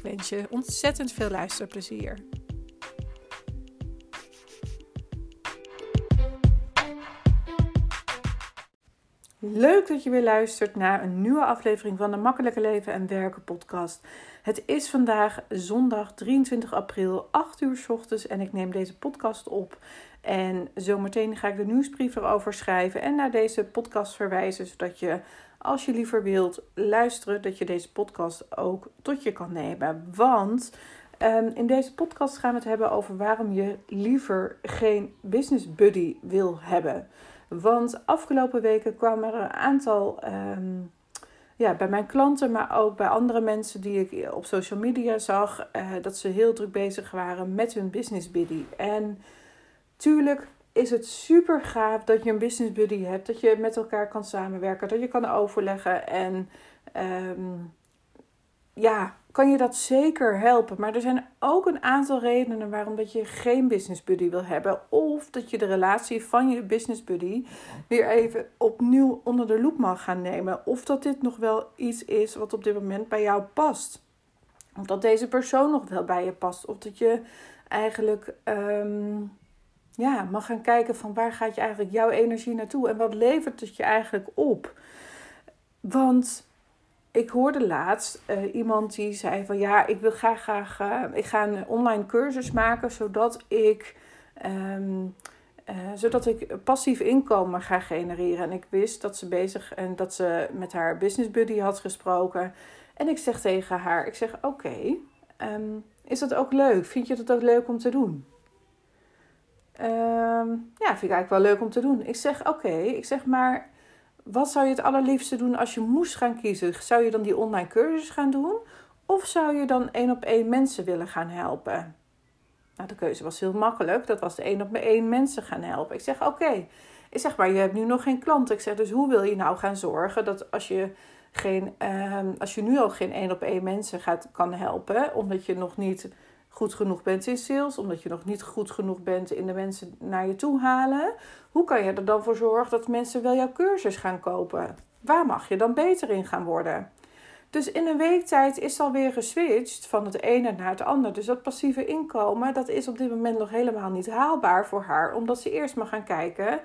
Ik wens je ontzettend veel luisterplezier. Leuk dat je weer luistert naar een nieuwe aflevering van de Makkelijke Leven en Werken podcast. Het is vandaag zondag 23 april, 8 uur s ochtends en ik neem deze podcast op. En zometeen ga ik de nieuwsbrief erover schrijven en naar deze podcast verwijzen, zodat je als je liever wilt luisteren, dat je deze podcast ook tot je kan nemen. Want um, in deze podcast gaan we het hebben over waarom je liever geen business buddy wil hebben. Want afgelopen weken kwamen er een aantal um, ja, bij mijn klanten, maar ook bij andere mensen die ik op social media zag, uh, dat ze heel druk bezig waren met hun business buddy. En tuurlijk is het super gaaf dat je een business buddy hebt, dat je met elkaar kan samenwerken, dat je kan overleggen en um, ja, kan je dat zeker helpen. Maar er zijn ook een aantal redenen waarom dat je geen business buddy wil hebben. Of dat je de relatie van je business buddy weer even opnieuw onder de loep mag gaan nemen. Of dat dit nog wel iets is wat op dit moment bij jou past. Of dat deze persoon nog wel bij je past. Of dat je eigenlijk um, ja, mag gaan kijken van waar gaat je eigenlijk jouw energie naartoe. En wat levert het je eigenlijk op. Want ik hoorde laatst uh, iemand die zei van ja, ik wil graag, graag uh, ik ga een online cursus maken zodat ik, um, uh, zodat ik passief inkomen ga genereren. En ik wist dat ze bezig en dat ze met haar business buddy had gesproken. En ik zeg tegen haar, ik zeg oké, um, is dat ook leuk? Vind je dat ook leuk om te doen? Um, ja, vind ik eigenlijk wel leuk om te doen. Ik zeg oké, ik zeg maar wat zou je het allerliefste doen als je moest gaan kiezen? Zou je dan die online cursus gaan doen? Of zou je dan één op één mensen willen gaan helpen? Nou, de keuze was heel makkelijk. Dat was de één op één mensen gaan helpen. Ik zeg, oké. Ik zeg, maar je hebt nu nog geen klanten. Ik zeg, dus hoe wil je nou gaan zorgen dat als je, geen, uh, als je nu al geen één op één mensen gaat, kan helpen, omdat je nog niet goed genoeg bent in sales, omdat je nog niet goed genoeg bent in de mensen naar je toe halen. Hoe kan je er dan voor zorgen dat mensen wel jouw cursus gaan kopen? Waar mag je dan beter in gaan worden? Dus in een week tijd is alweer geswitcht van het ene naar het andere. Dus dat passieve inkomen, dat is op dit moment nog helemaal niet haalbaar voor haar. Omdat ze eerst mag gaan kijken,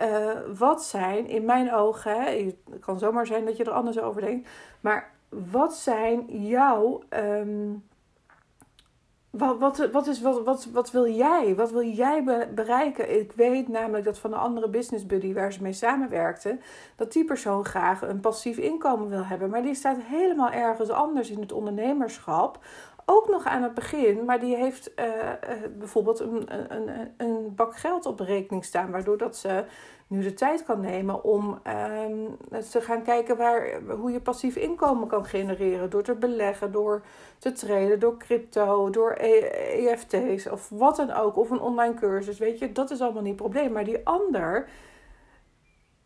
uh, wat zijn in mijn ogen, het kan zomaar zijn dat je er anders over denkt. Maar wat zijn jouw... Um, wat, wat, wat, is, wat, wat, wat wil jij? Wat wil jij bereiken? Ik weet namelijk dat van een andere business buddy waar ze mee samenwerkte, dat die persoon graag een passief inkomen wil hebben. Maar die staat helemaal ergens anders in het ondernemerschap. Ook nog aan het begin, maar die heeft uh, uh, bijvoorbeeld een, een, een bak geld op de rekening staan, waardoor dat ze nu de tijd kan nemen om um, te gaan kijken waar, hoe je passief inkomen kan genereren. Door te beleggen, door te traden, door crypto, door EFT's of wat dan ook. Of een online cursus, weet je, dat is allemaal niet het probleem. Maar die ander,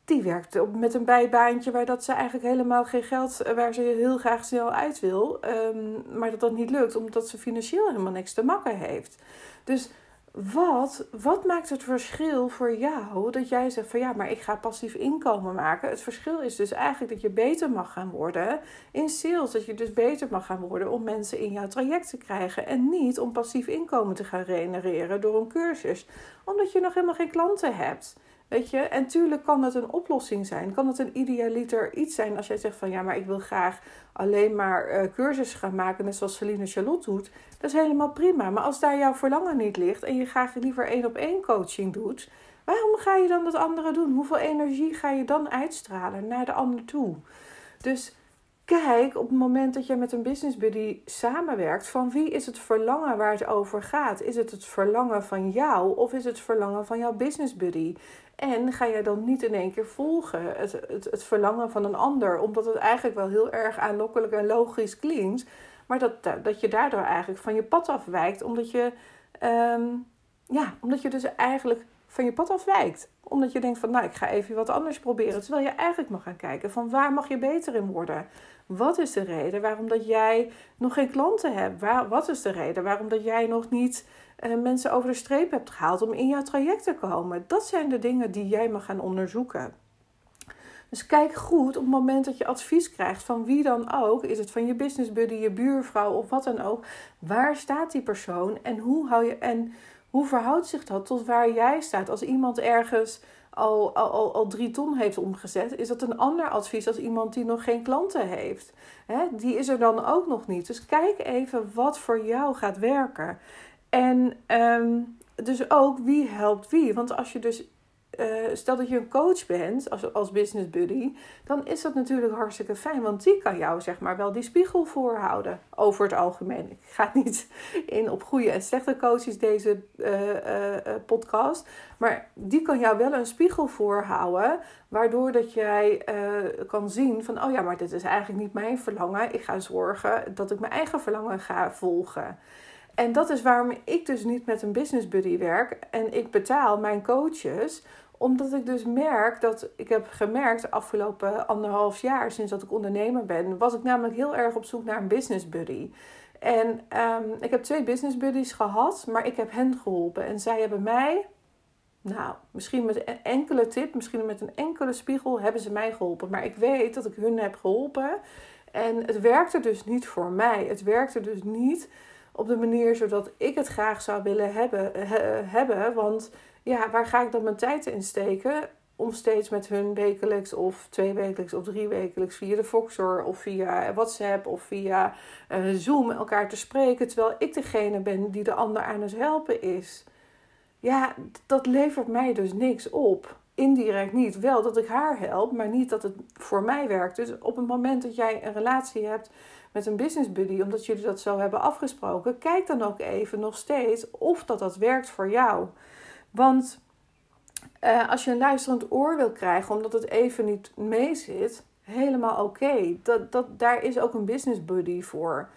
die werkt met een bijbaantje waar dat ze eigenlijk helemaal geen geld, waar ze heel graag snel uit wil. Um, maar dat dat niet lukt, omdat ze financieel helemaal niks te makken heeft. Dus wat, wat maakt het verschil voor jou dat jij zegt van ja, maar ik ga passief inkomen maken? Het verschil is dus eigenlijk dat je beter mag gaan worden in sales. Dat je dus beter mag gaan worden om mensen in jouw traject te krijgen. En niet om passief inkomen te gaan genereren door een cursus. Omdat je nog helemaal geen klanten hebt. Weet je, en tuurlijk kan het een oplossing zijn. Kan het een idealiter iets zijn als jij zegt van ja, maar ik wil graag alleen maar uh, cursussen gaan maken, net zoals Celine Charlotte doet. Dat is helemaal prima. Maar als daar jouw verlangen niet ligt en je graag liever één op één coaching doet, waarom ga je dan dat andere doen? Hoeveel energie ga je dan uitstralen naar de ander toe? Dus kijk op het moment dat je met een business buddy samenwerkt, van wie is het verlangen waar het over gaat? Is het het verlangen van jou of is het verlangen van jouw business buddy? En ga jij dan niet in één keer volgen het, het, het verlangen van een ander, omdat het eigenlijk wel heel erg aanlokkelijk en logisch klinkt. Maar dat, dat je daardoor eigenlijk van je pad afwijkt, omdat je, ehm, ja, omdat je dus eigenlijk van je pad afwijkt. Omdat je denkt van, nou, ik ga even wat anders proberen. Terwijl je eigenlijk mag gaan kijken van waar mag je beter in worden? Wat is de reden waarom dat jij nog geen klanten hebt? Waar, wat is de reden waarom dat jij nog niet uh, mensen over de streep hebt gehaald om in jouw traject te komen? Dat zijn de dingen die jij mag gaan onderzoeken. Dus kijk goed op het moment dat je advies krijgt van wie dan ook, is het van je business buddy, je buurvrouw of wat dan ook, waar staat die persoon en hoe hou je en hoe verhoudt zich dat tot waar jij staat? Als iemand ergens al, al, al drie ton heeft omgezet, is dat een ander advies als iemand die nog geen klanten heeft. die is er dan ook nog niet. Dus kijk even wat voor jou gaat werken. En ehm, dus ook wie helpt wie. Want als je dus uh, stel dat je een coach bent als, als business buddy, dan is dat natuurlijk hartstikke fijn. Want die kan jou zeg maar wel die spiegel voorhouden over het algemeen. Ik ga niet in op goede en slechte coaches deze uh, uh, podcast. Maar die kan jou wel een spiegel voorhouden. Waardoor dat jij kan zien van oh ja, maar dit is eigenlijk niet mijn verlangen. Ik ga zorgen dat ik mijn eigen verlangen ga volgen. En dat is waarom ik dus niet met een business buddy werk. En ik betaal mijn coaches omdat ik dus merk dat ik heb gemerkt de afgelopen anderhalf jaar sinds dat ik ondernemer ben, was ik namelijk heel erg op zoek naar een business buddy. En um, ik heb twee business buddies gehad, maar ik heb hen geholpen. En zij hebben mij, nou, misschien met een enkele tip, misschien met een enkele spiegel, hebben ze mij geholpen. Maar ik weet dat ik hun heb geholpen. En het werkte dus niet voor mij. Het werkte dus niet op de manier zodat ik het graag zou willen hebben. hebben want ja, waar ga ik dan mijn tijd in steken? Om steeds met hun wekelijks of twee wekelijks of drie wekelijks via de Voxor of via WhatsApp of via uh, Zoom elkaar te spreken. Terwijl ik degene ben die de ander aan het helpen is. Ja, dat levert mij dus niks op. Indirect niet. Wel dat ik haar help, maar niet dat het voor mij werkt. Dus op het moment dat jij een relatie hebt met een business buddy, omdat jullie dat zo hebben afgesproken, kijk dan ook even nog steeds of dat dat werkt voor jou. Want uh, als je een luisterend oor wil krijgen omdat het even niet mee zit, helemaal oké. Dat, dat, daar is ook een business buddy voor.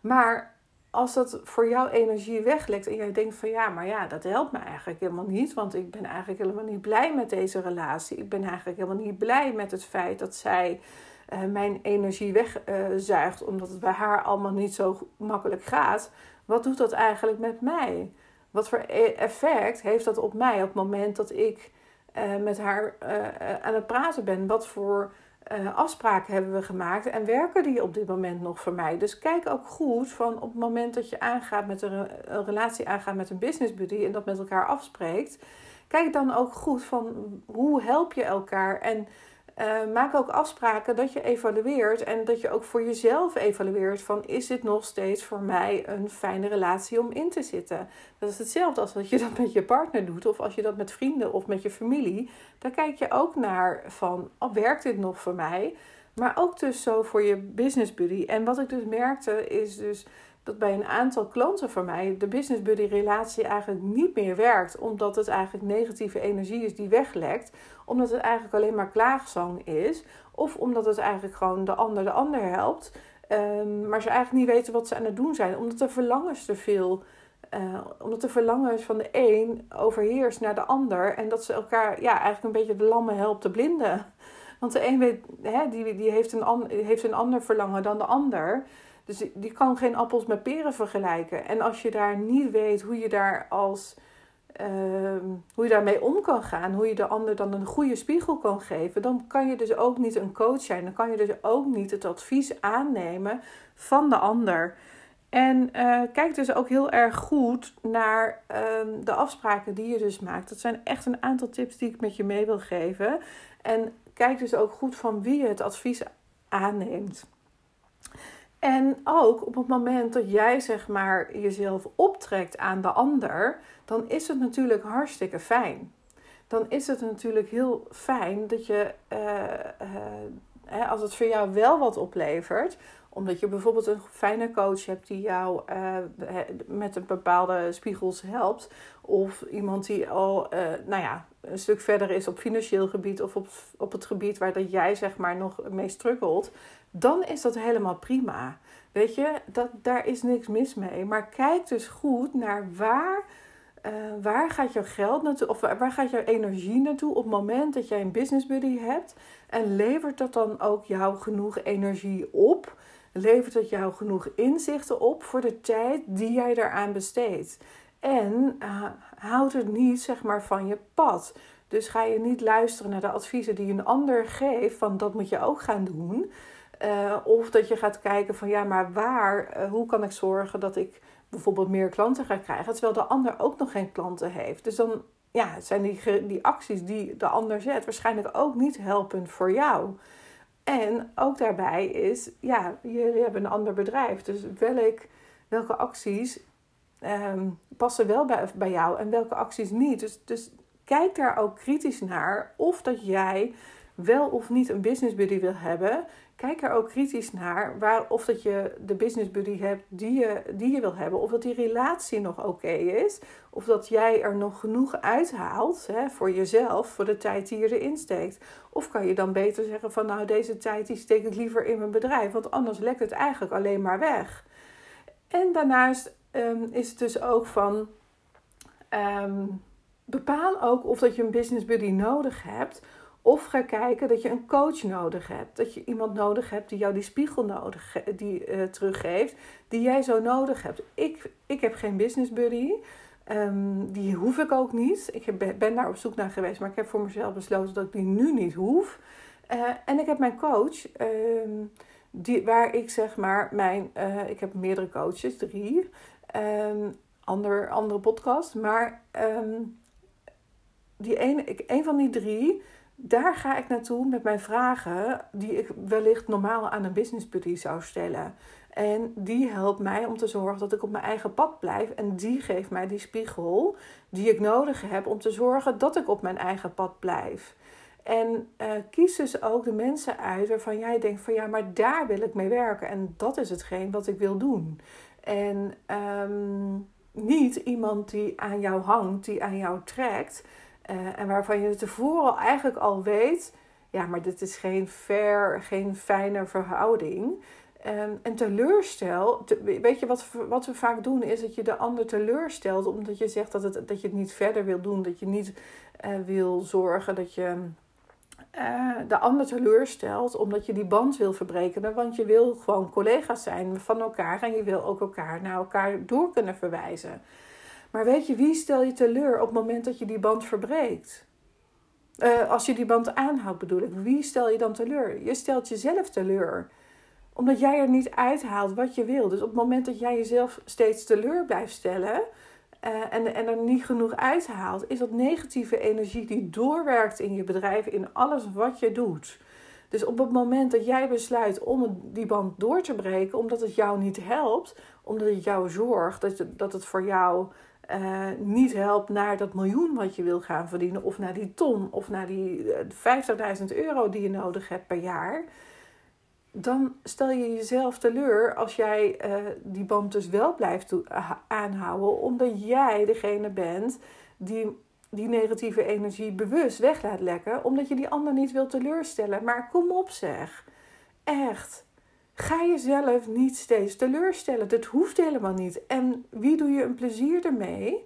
Maar als dat voor jouw energie weglekt en jij denkt van ja, maar ja, dat helpt me eigenlijk helemaal niet. Want ik ben eigenlijk helemaal niet blij met deze relatie. Ik ben eigenlijk helemaal niet blij met het feit dat zij uh, mijn energie wegzuigt. Omdat het bij haar allemaal niet zo makkelijk gaat. Wat doet dat eigenlijk met mij? Wat voor e- effect heeft dat op mij op het moment dat ik uh, met haar uh, aan het praten ben? Wat voor uh, afspraken hebben we gemaakt en werken die op dit moment nog voor mij? Dus kijk ook goed van op het moment dat je aangaat met een, een relatie aangaat met een business buddy en dat met elkaar afspreekt. Kijk dan ook goed van hoe help je elkaar en uh, maak ook afspraken dat je evalueert en dat je ook voor jezelf evalueert van is dit nog steeds voor mij een fijne relatie om in te zitten. Dat is hetzelfde als dat je dat met je partner doet of als je dat met vrienden of met je familie. Daar kijk je ook naar van oh, werkt dit nog voor mij? Maar ook dus zo voor je business buddy. En wat ik dus merkte is dus dat bij een aantal klanten van mij de business buddy relatie eigenlijk niet meer werkt. Omdat het eigenlijk negatieve energie is die weglekt. Omdat het eigenlijk alleen maar klaagzang is. Of omdat het eigenlijk gewoon de ander de ander helpt. Um, maar ze eigenlijk niet weten wat ze aan het doen zijn. Omdat de verlangens te veel... Uh, omdat de verlangens van de een overheerst naar de ander. En dat ze elkaar ja, eigenlijk een beetje de lammen helpt te blinden. Want de een weet, hè, die, die heeft, een, heeft een ander verlangen dan de ander. Dus die kan geen appels met peren vergelijken. En als je daar niet weet hoe je daar als uh, hoe je daarmee om kan gaan, hoe je de ander dan een goede spiegel kan geven, dan kan je dus ook niet een coach zijn. Dan kan je dus ook niet het advies aannemen van de ander. En uh, kijk dus ook heel erg goed naar uh, de afspraken die je dus maakt. Dat zijn echt een aantal tips die ik met je mee wil geven. En kijk dus ook goed van wie je het advies aanneemt. En ook op het moment dat jij zeg maar jezelf optrekt aan de ander, dan is het natuurlijk hartstikke fijn. Dan is het natuurlijk heel fijn dat je, uh, uh, als het voor jou wel wat oplevert, omdat je bijvoorbeeld een fijne coach hebt die jou uh, met een bepaalde spiegels helpt, of iemand die al, nou ja, een stuk verder is op financieel gebied of op, op het gebied waar dat jij zeg maar nog mee struggelt, dan is dat helemaal prima. Weet je, dat, daar is niks mis mee. Maar kijk dus goed naar waar, uh, waar gaat jouw geld naartoe, of waar gaat jouw energie naartoe op het moment dat jij een business buddy hebt. En levert dat dan ook jou genoeg energie op? Levert het jou genoeg inzichten op voor de tijd die jij daaraan besteedt? En uh, houd het niet zeg maar van je pad. Dus ga je niet luisteren naar de adviezen die een ander geeft, van dat moet je ook gaan doen. Uh, of dat je gaat kijken van ja, maar waar, uh, hoe kan ik zorgen dat ik bijvoorbeeld meer klanten ga krijgen, terwijl de ander ook nog geen klanten heeft. Dus dan ja, zijn die, die acties die de ander zet waarschijnlijk ook niet helpend voor jou. En ook daarbij is, ja, jullie hebben een ander bedrijf. Dus welk, welke acties um, passen wel bij, bij jou en welke acties niet. Dus, dus kijk daar ook kritisch naar of dat jij wel of niet een business buddy wil hebben. Kijk er ook kritisch naar waar, of dat je de business buddy hebt die je, die je wil hebben. Of dat die relatie nog oké is. Of dat jij er nog genoeg uithaalt hè, voor jezelf, voor de tijd die je erin steekt. Of kan je dan beter zeggen van nou deze tijd die steek ik liever in mijn bedrijf. Want anders lekt het eigenlijk alleen maar weg. En daarnaast um, is het dus ook van... Um, bepaal ook of dat je een business buddy nodig hebt of ga kijken dat je een coach nodig hebt. Dat je iemand nodig hebt die jou die spiegel nodig, die, uh, teruggeeft. Die jij zo nodig hebt. Ik, ik heb geen business buddy. Um, die hoef ik ook niet. Ik heb, ben daar op zoek naar geweest. Maar ik heb voor mezelf besloten dat ik die nu niet hoef. Uh, en ik heb mijn coach. Um, die, waar ik zeg maar mijn... Uh, ik heb meerdere coaches. Drie. Um, ander, andere podcast. Maar die ene, een van die drie daar ga ik naartoe met mijn vragen die ik wellicht normaal aan een business buddy zou stellen. En die helpt mij om te zorgen dat ik op mijn eigen pad blijf. En die geeft mij die spiegel die ik nodig heb om te zorgen dat ik op mijn eigen pad blijf. En uh, kies dus ook de mensen uit waarvan jij denkt van ja, maar daar wil ik mee werken. En dat is hetgeen wat ik wil doen. En um, niet iemand die aan jou hangt, die aan jou trekt. Uh, en waarvan je tevoren eigenlijk al weet, ja, maar dit is geen fair, geen fijne verhouding. Um, en teleurstel, te, weet je wat, wat we vaak doen, is dat je de ander teleurstelt omdat je zegt dat, het, dat je het niet verder wil doen, dat je niet uh, wil zorgen dat je uh, de ander teleurstelt omdat je die band wil verbreken. Want je wil gewoon collega's zijn van elkaar en je wil ook elkaar naar elkaar door kunnen verwijzen. Maar weet je, wie stel je teleur op het moment dat je die band verbreekt? Uh, als je die band aanhoudt, bedoel ik. Wie stel je dan teleur? Je stelt jezelf teleur. Omdat jij er niet uithaalt wat je wil. Dus op het moment dat jij jezelf steeds teleur blijft stellen. Uh, en, en er niet genoeg uithaalt, is dat negatieve energie die doorwerkt in je bedrijf, in alles wat je doet. Dus op het moment dat jij besluit om die band door te breken, omdat het jou niet helpt, omdat het jou zorgt, dat, dat het voor jou uh, niet helpt naar dat miljoen wat je wil gaan verdienen, of naar die ton, of naar die 50.000 eh, euro die je nodig hebt per jaar, dan stel je jezelf teleur als jij uh, die band dus wel blijft aanhouden, omdat jij degene bent die die negatieve energie bewust weg laat lekken, omdat je die ander niet wil teleurstellen. Maar kom op zeg, echt. Ga jezelf niet steeds teleurstellen. Dat hoeft helemaal niet. En wie doe je een plezier ermee?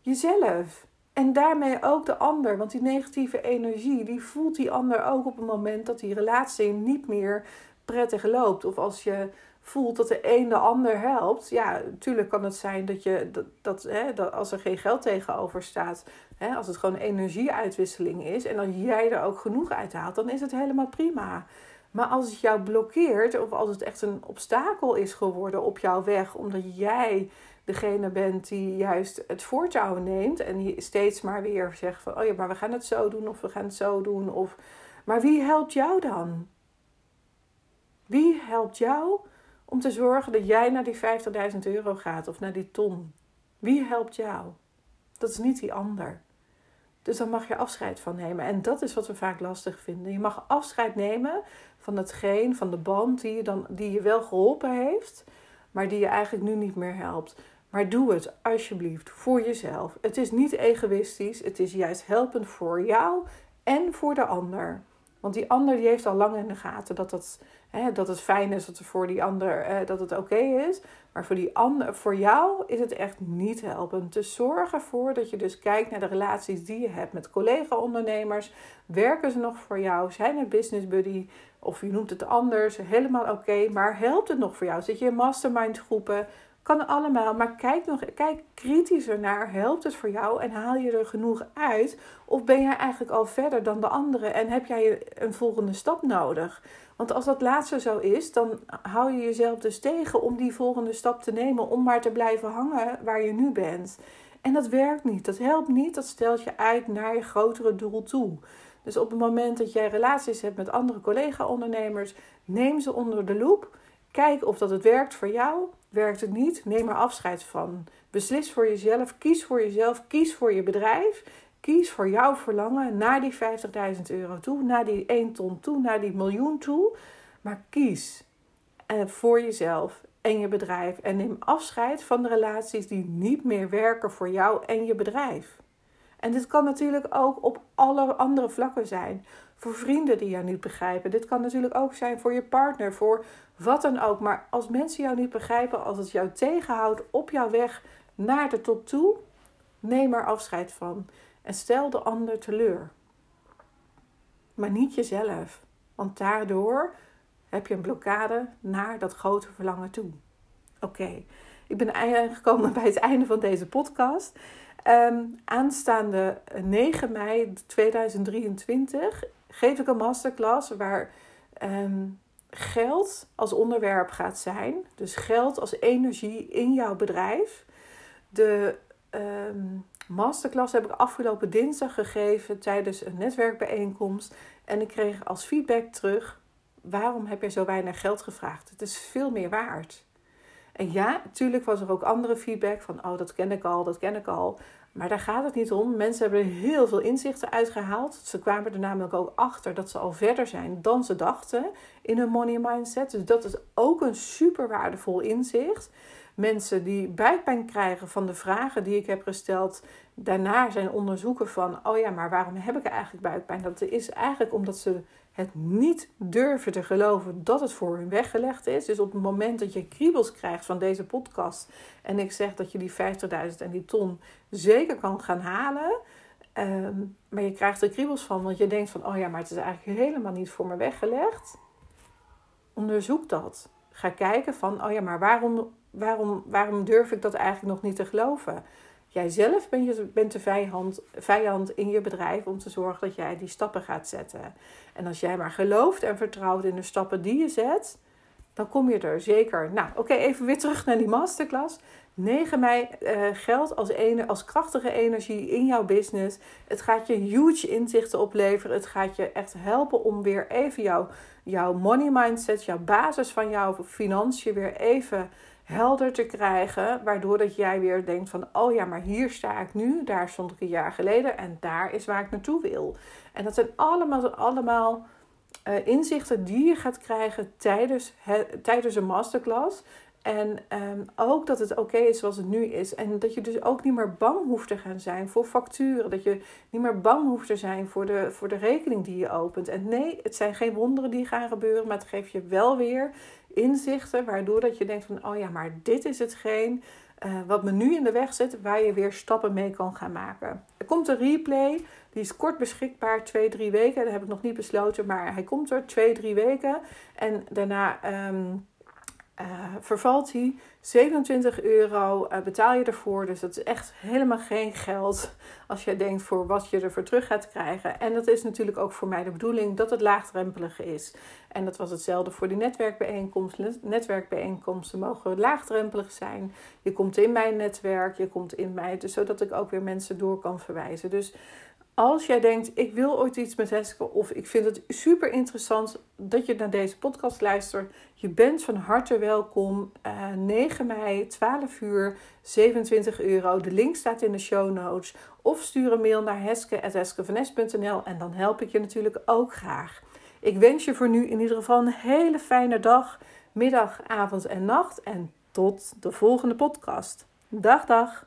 Jezelf. En daarmee ook de ander. Want die negatieve energie, die voelt die ander ook op het moment dat die relatie niet meer prettig loopt. Of als je voelt dat de een de ander helpt. Ja, natuurlijk kan het zijn dat je dat, hè, dat als er geen geld tegenover staat. Hè, als het gewoon energieuitwisseling is. En dat jij er ook genoeg uit haalt, dan is het helemaal prima. Maar als het jou blokkeert, of als het echt een obstakel is geworden op jouw weg, omdat jij degene bent die juist het voortouw neemt en die steeds maar weer zegt van, oh ja, maar we gaan het zo doen of we gaan het zo doen. Of... Maar wie helpt jou dan? Wie helpt jou om te zorgen dat jij naar die 50.000 euro gaat of naar die ton? Wie helpt jou? Dat is niet die ander. Dus dan mag je afscheid van nemen. En dat is wat we vaak lastig vinden. Je mag afscheid nemen van hetgeen, van de band die je, dan, die je wel geholpen heeft, maar die je eigenlijk nu niet meer helpt. Maar doe het alsjeblieft voor jezelf. Het is niet egoïstisch, het is juist helpend voor jou en voor de ander. Want die ander die heeft al lang in de gaten dat, dat, hè, dat het fijn is dat er voor die ander eh, dat het oké is. Maar voor, die ander, voor jou is het echt niet helpend. Dus zorg ervoor dat je dus kijkt naar de relaties die je hebt met collega-ondernemers. Werken ze nog voor jou? Zijn het business buddy? Of je noemt het anders, helemaal oké. maar helpt het nog voor jou? Zit je in mastermind groepen? Kan allemaal, maar kijk, nog, kijk kritischer naar. Helpt het voor jou en haal je er genoeg uit? Of ben jij eigenlijk al verder dan de anderen en heb jij een volgende stap nodig? Want als dat laatste zo is, dan hou je jezelf dus tegen om die volgende stap te nemen, om maar te blijven hangen waar je nu bent. En dat werkt niet, dat helpt niet, dat stelt je uit naar je grotere doel toe. Dus op het moment dat jij relaties hebt met andere collega-ondernemers, neem ze onder de loep. Kijk of dat het werkt voor jou. Werkt het niet? Neem er afscheid van. Beslis voor jezelf, kies voor jezelf, kies voor je bedrijf. Kies voor jouw verlangen naar die 50.000 euro toe, naar die 1 ton toe, naar die miljoen toe. Maar kies eh, voor jezelf en je bedrijf. En neem afscheid van de relaties die niet meer werken voor jou en je bedrijf. En dit kan natuurlijk ook op alle andere vlakken zijn. Voor vrienden die jou niet begrijpen. Dit kan natuurlijk ook zijn voor je partner, voor wat dan ook. Maar als mensen jou niet begrijpen, als het jou tegenhoudt op jouw weg naar de top toe, neem er afscheid van. En stel de ander teleur. Maar niet jezelf. Want daardoor heb je een blokkade naar dat grote verlangen toe. Oké, ik ben gekomen bij het einde van deze podcast. Um, aanstaande 9 mei 2023 geef ik een masterclass waar um, geld als onderwerp gaat zijn. Dus geld als energie in jouw bedrijf. De um, masterclass heb ik afgelopen dinsdag gegeven tijdens een netwerkbijeenkomst. En ik kreeg als feedback terug: waarom heb je zo weinig geld gevraagd? Het is veel meer waard. En ja, natuurlijk was er ook andere feedback van, oh dat ken ik al, dat ken ik al. Maar daar gaat het niet om. Mensen hebben er heel veel inzichten uitgehaald. Ze kwamen er namelijk ook achter dat ze al verder zijn dan ze dachten in hun money mindset. Dus dat is ook een super waardevol inzicht. Mensen die buikpijn krijgen van de vragen die ik heb gesteld, daarna zijn onderzoeken van, oh ja, maar waarom heb ik eigenlijk buikpijn? Dat is eigenlijk omdat ze het niet durven te geloven dat het voor hun weggelegd is. Dus op het moment dat je kriebels krijgt van deze podcast en ik zeg dat je die 50.000 en die ton zeker kan gaan halen, ehm, maar je krijgt er kriebels van, want je denkt van, oh ja, maar het is eigenlijk helemaal niet voor me weggelegd. Onderzoek dat. Ga kijken van, oh ja, maar waarom, waarom, waarom durf ik dat eigenlijk nog niet te geloven? Jijzelf ben je, bent de vijand, vijand in je bedrijf om te zorgen dat jij die stappen gaat zetten. En als jij maar gelooft en vertrouwt in de stappen die je zet, dan kom je er zeker. Nou, oké, even weer terug naar die masterclass. 9 mei uh, geldt als, ene, als krachtige energie in jouw business. Het gaat je huge inzichten opleveren. Het gaat je echt helpen om weer even jouw, jouw money mindset, jouw basis van jouw financiën weer even helder te krijgen. Waardoor dat jij weer denkt van, oh ja, maar hier sta ik nu. Daar stond ik een jaar geleden en daar is waar ik naartoe wil. En dat zijn allemaal, allemaal uh, inzichten die je gaat krijgen tijdens, tijdens een masterclass. En um, ook dat het oké is zoals het nu is. En dat je dus ook niet meer bang hoeft te gaan zijn voor facturen. Dat je niet meer bang hoeft te zijn voor de, voor de rekening die je opent. En nee, het zijn geen wonderen die gaan gebeuren. Maar het geeft je wel weer inzichten. Waardoor dat je denkt van, oh ja, maar dit is hetgeen uh, wat me nu in de weg zit. Waar je weer stappen mee kan gaan maken. Er komt een replay. Die is kort beschikbaar, twee, drie weken. Dat heb ik nog niet besloten. Maar hij komt er twee, drie weken. En daarna... Um, uh, vervalt hij. 27 euro uh, betaal je ervoor. Dus dat is echt helemaal geen geld als je denkt voor wat je ervoor terug gaat krijgen. En dat is natuurlijk ook voor mij de bedoeling dat het laagdrempelig is. En dat was hetzelfde voor die netwerkbijeenkomsten. Netwerkbijeenkomsten mogen laagdrempelig zijn. Je komt in mijn netwerk, je komt in mij, dus zodat ik ook weer mensen door kan verwijzen. Dus als jij denkt, ik wil ooit iets met Heske of ik vind het super interessant dat je naar deze podcast luistert, je bent van harte welkom. Uh, eh, 9 mei, 12 uur, 27 euro. De link staat in de show notes. Of stuur een mail naar heske.heskevanes.nl en dan help ik je natuurlijk ook graag. Ik wens je voor nu in ieder geval een hele fijne dag, middag, avond en nacht. En tot de volgende podcast. Dag, dag.